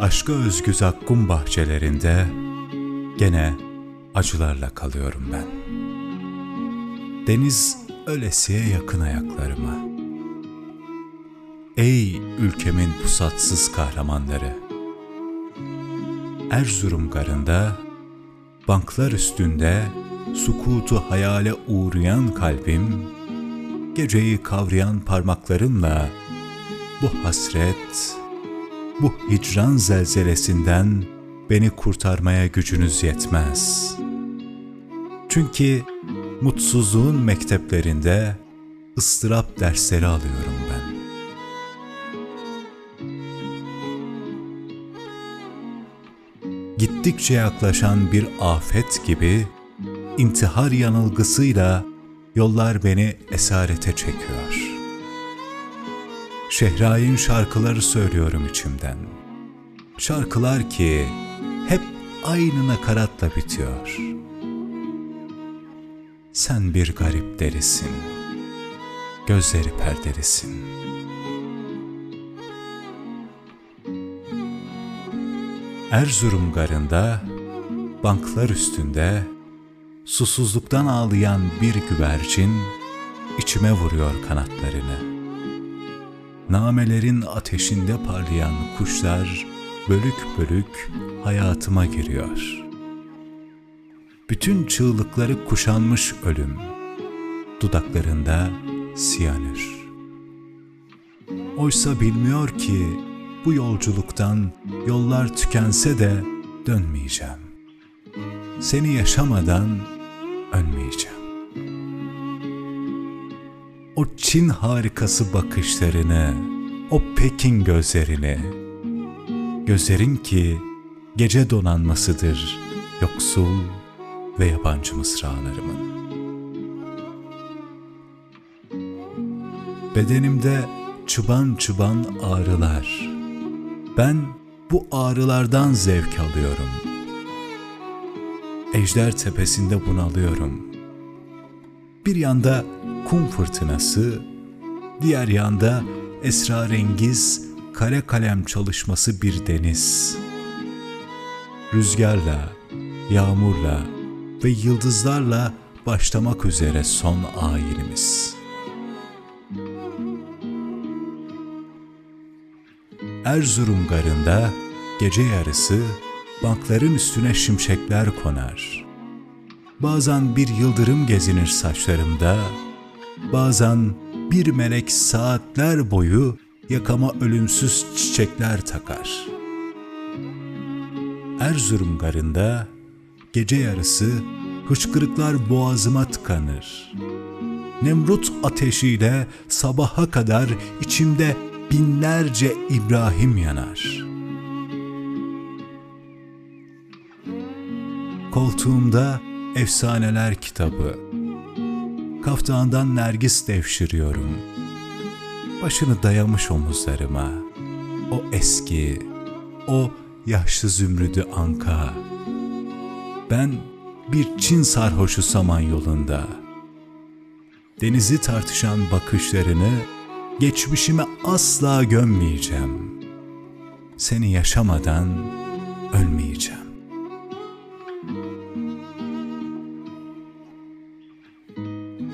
Aşka özgü zakkum bahçelerinde gene acılarla kalıyorum ben. Deniz ölesiye yakın ayaklarıma. Ey ülkemin pusatsız kahramanları! Erzurum garında, banklar üstünde sukutu hayale uğrayan kalbim, geceyi kavrayan parmaklarımla bu hasret, bu hicran zelzelesinden beni kurtarmaya gücünüz yetmez. Çünkü mutsuzluğun mekteplerinde ıstırap dersleri alıyorum ben. Gittikçe yaklaşan bir afet gibi intihar yanılgısıyla yollar beni esarete çekiyor. Şehrayın şarkıları söylüyorum içimden. Şarkılar ki hep aynı nakaratla bitiyor. Sen bir garip derisin, gözleri perdelisin. Erzurum garında, banklar üstünde, susuzluktan ağlayan bir güvercin içime vuruyor kanatlarını. Namelerin ateşinde parlayan kuşlar bölük bölük hayatıma giriyor. Bütün çığlıkları kuşanmış ölüm, dudaklarında siyanür. Oysa bilmiyor ki bu yolculuktan yollar tükense de dönmeyeceğim. Seni yaşamadan ölmeyeceğim. O Çin harikası bakışlarını, o Pekin gözlerini, gözlerin ki gece donanmasıdır yoksul ve yabancı mısralarımın. Bedenimde çıban çıban ağrılar. Ben bu ağrılardan zevk alıyorum. Ejder tepesinde bunalıyorum. Bir yanda kum fırtınası, diğer yanda esrarengiz kare kalem çalışması bir deniz. Rüzgarla, yağmurla ve yıldızlarla başlamak üzere son ayinimiz. Erzurum garında gece yarısı bankların üstüne şimşekler konar. Bazen bir yıldırım gezinir saçlarımda, bazen bir melek saatler boyu yakama ölümsüz çiçekler takar. Erzurum garında gece yarısı hıçkırıklar boğazıma tıkanır. Nemrut ateşiyle sabaha kadar içimde binlerce İbrahim yanar. Koltuğumda efsaneler kitabı, kaftandan nergis devşiriyorum. Başını dayamış omuzlarıma, o eski, o yaşlı zümrüdü anka. Ben bir Çin sarhoşu saman yolunda. Denizi tartışan bakışlarını geçmişime asla gömmeyeceğim. Seni yaşamadan ölmeyeceğim.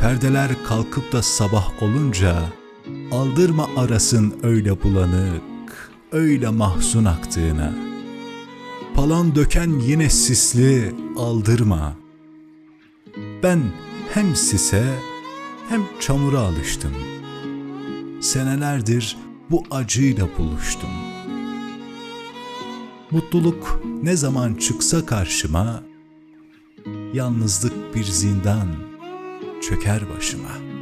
Perdeler kalkıp da sabah olunca aldırma arasın öyle bulanık, öyle mahzun aktığına. Palan döken yine sisli aldırma. Ben hem sise hem çamura alıştım. Senelerdir bu acıyla buluştum. Mutluluk ne zaman çıksa karşıma, yalnızlık bir zindan.'' Çöker başıma.''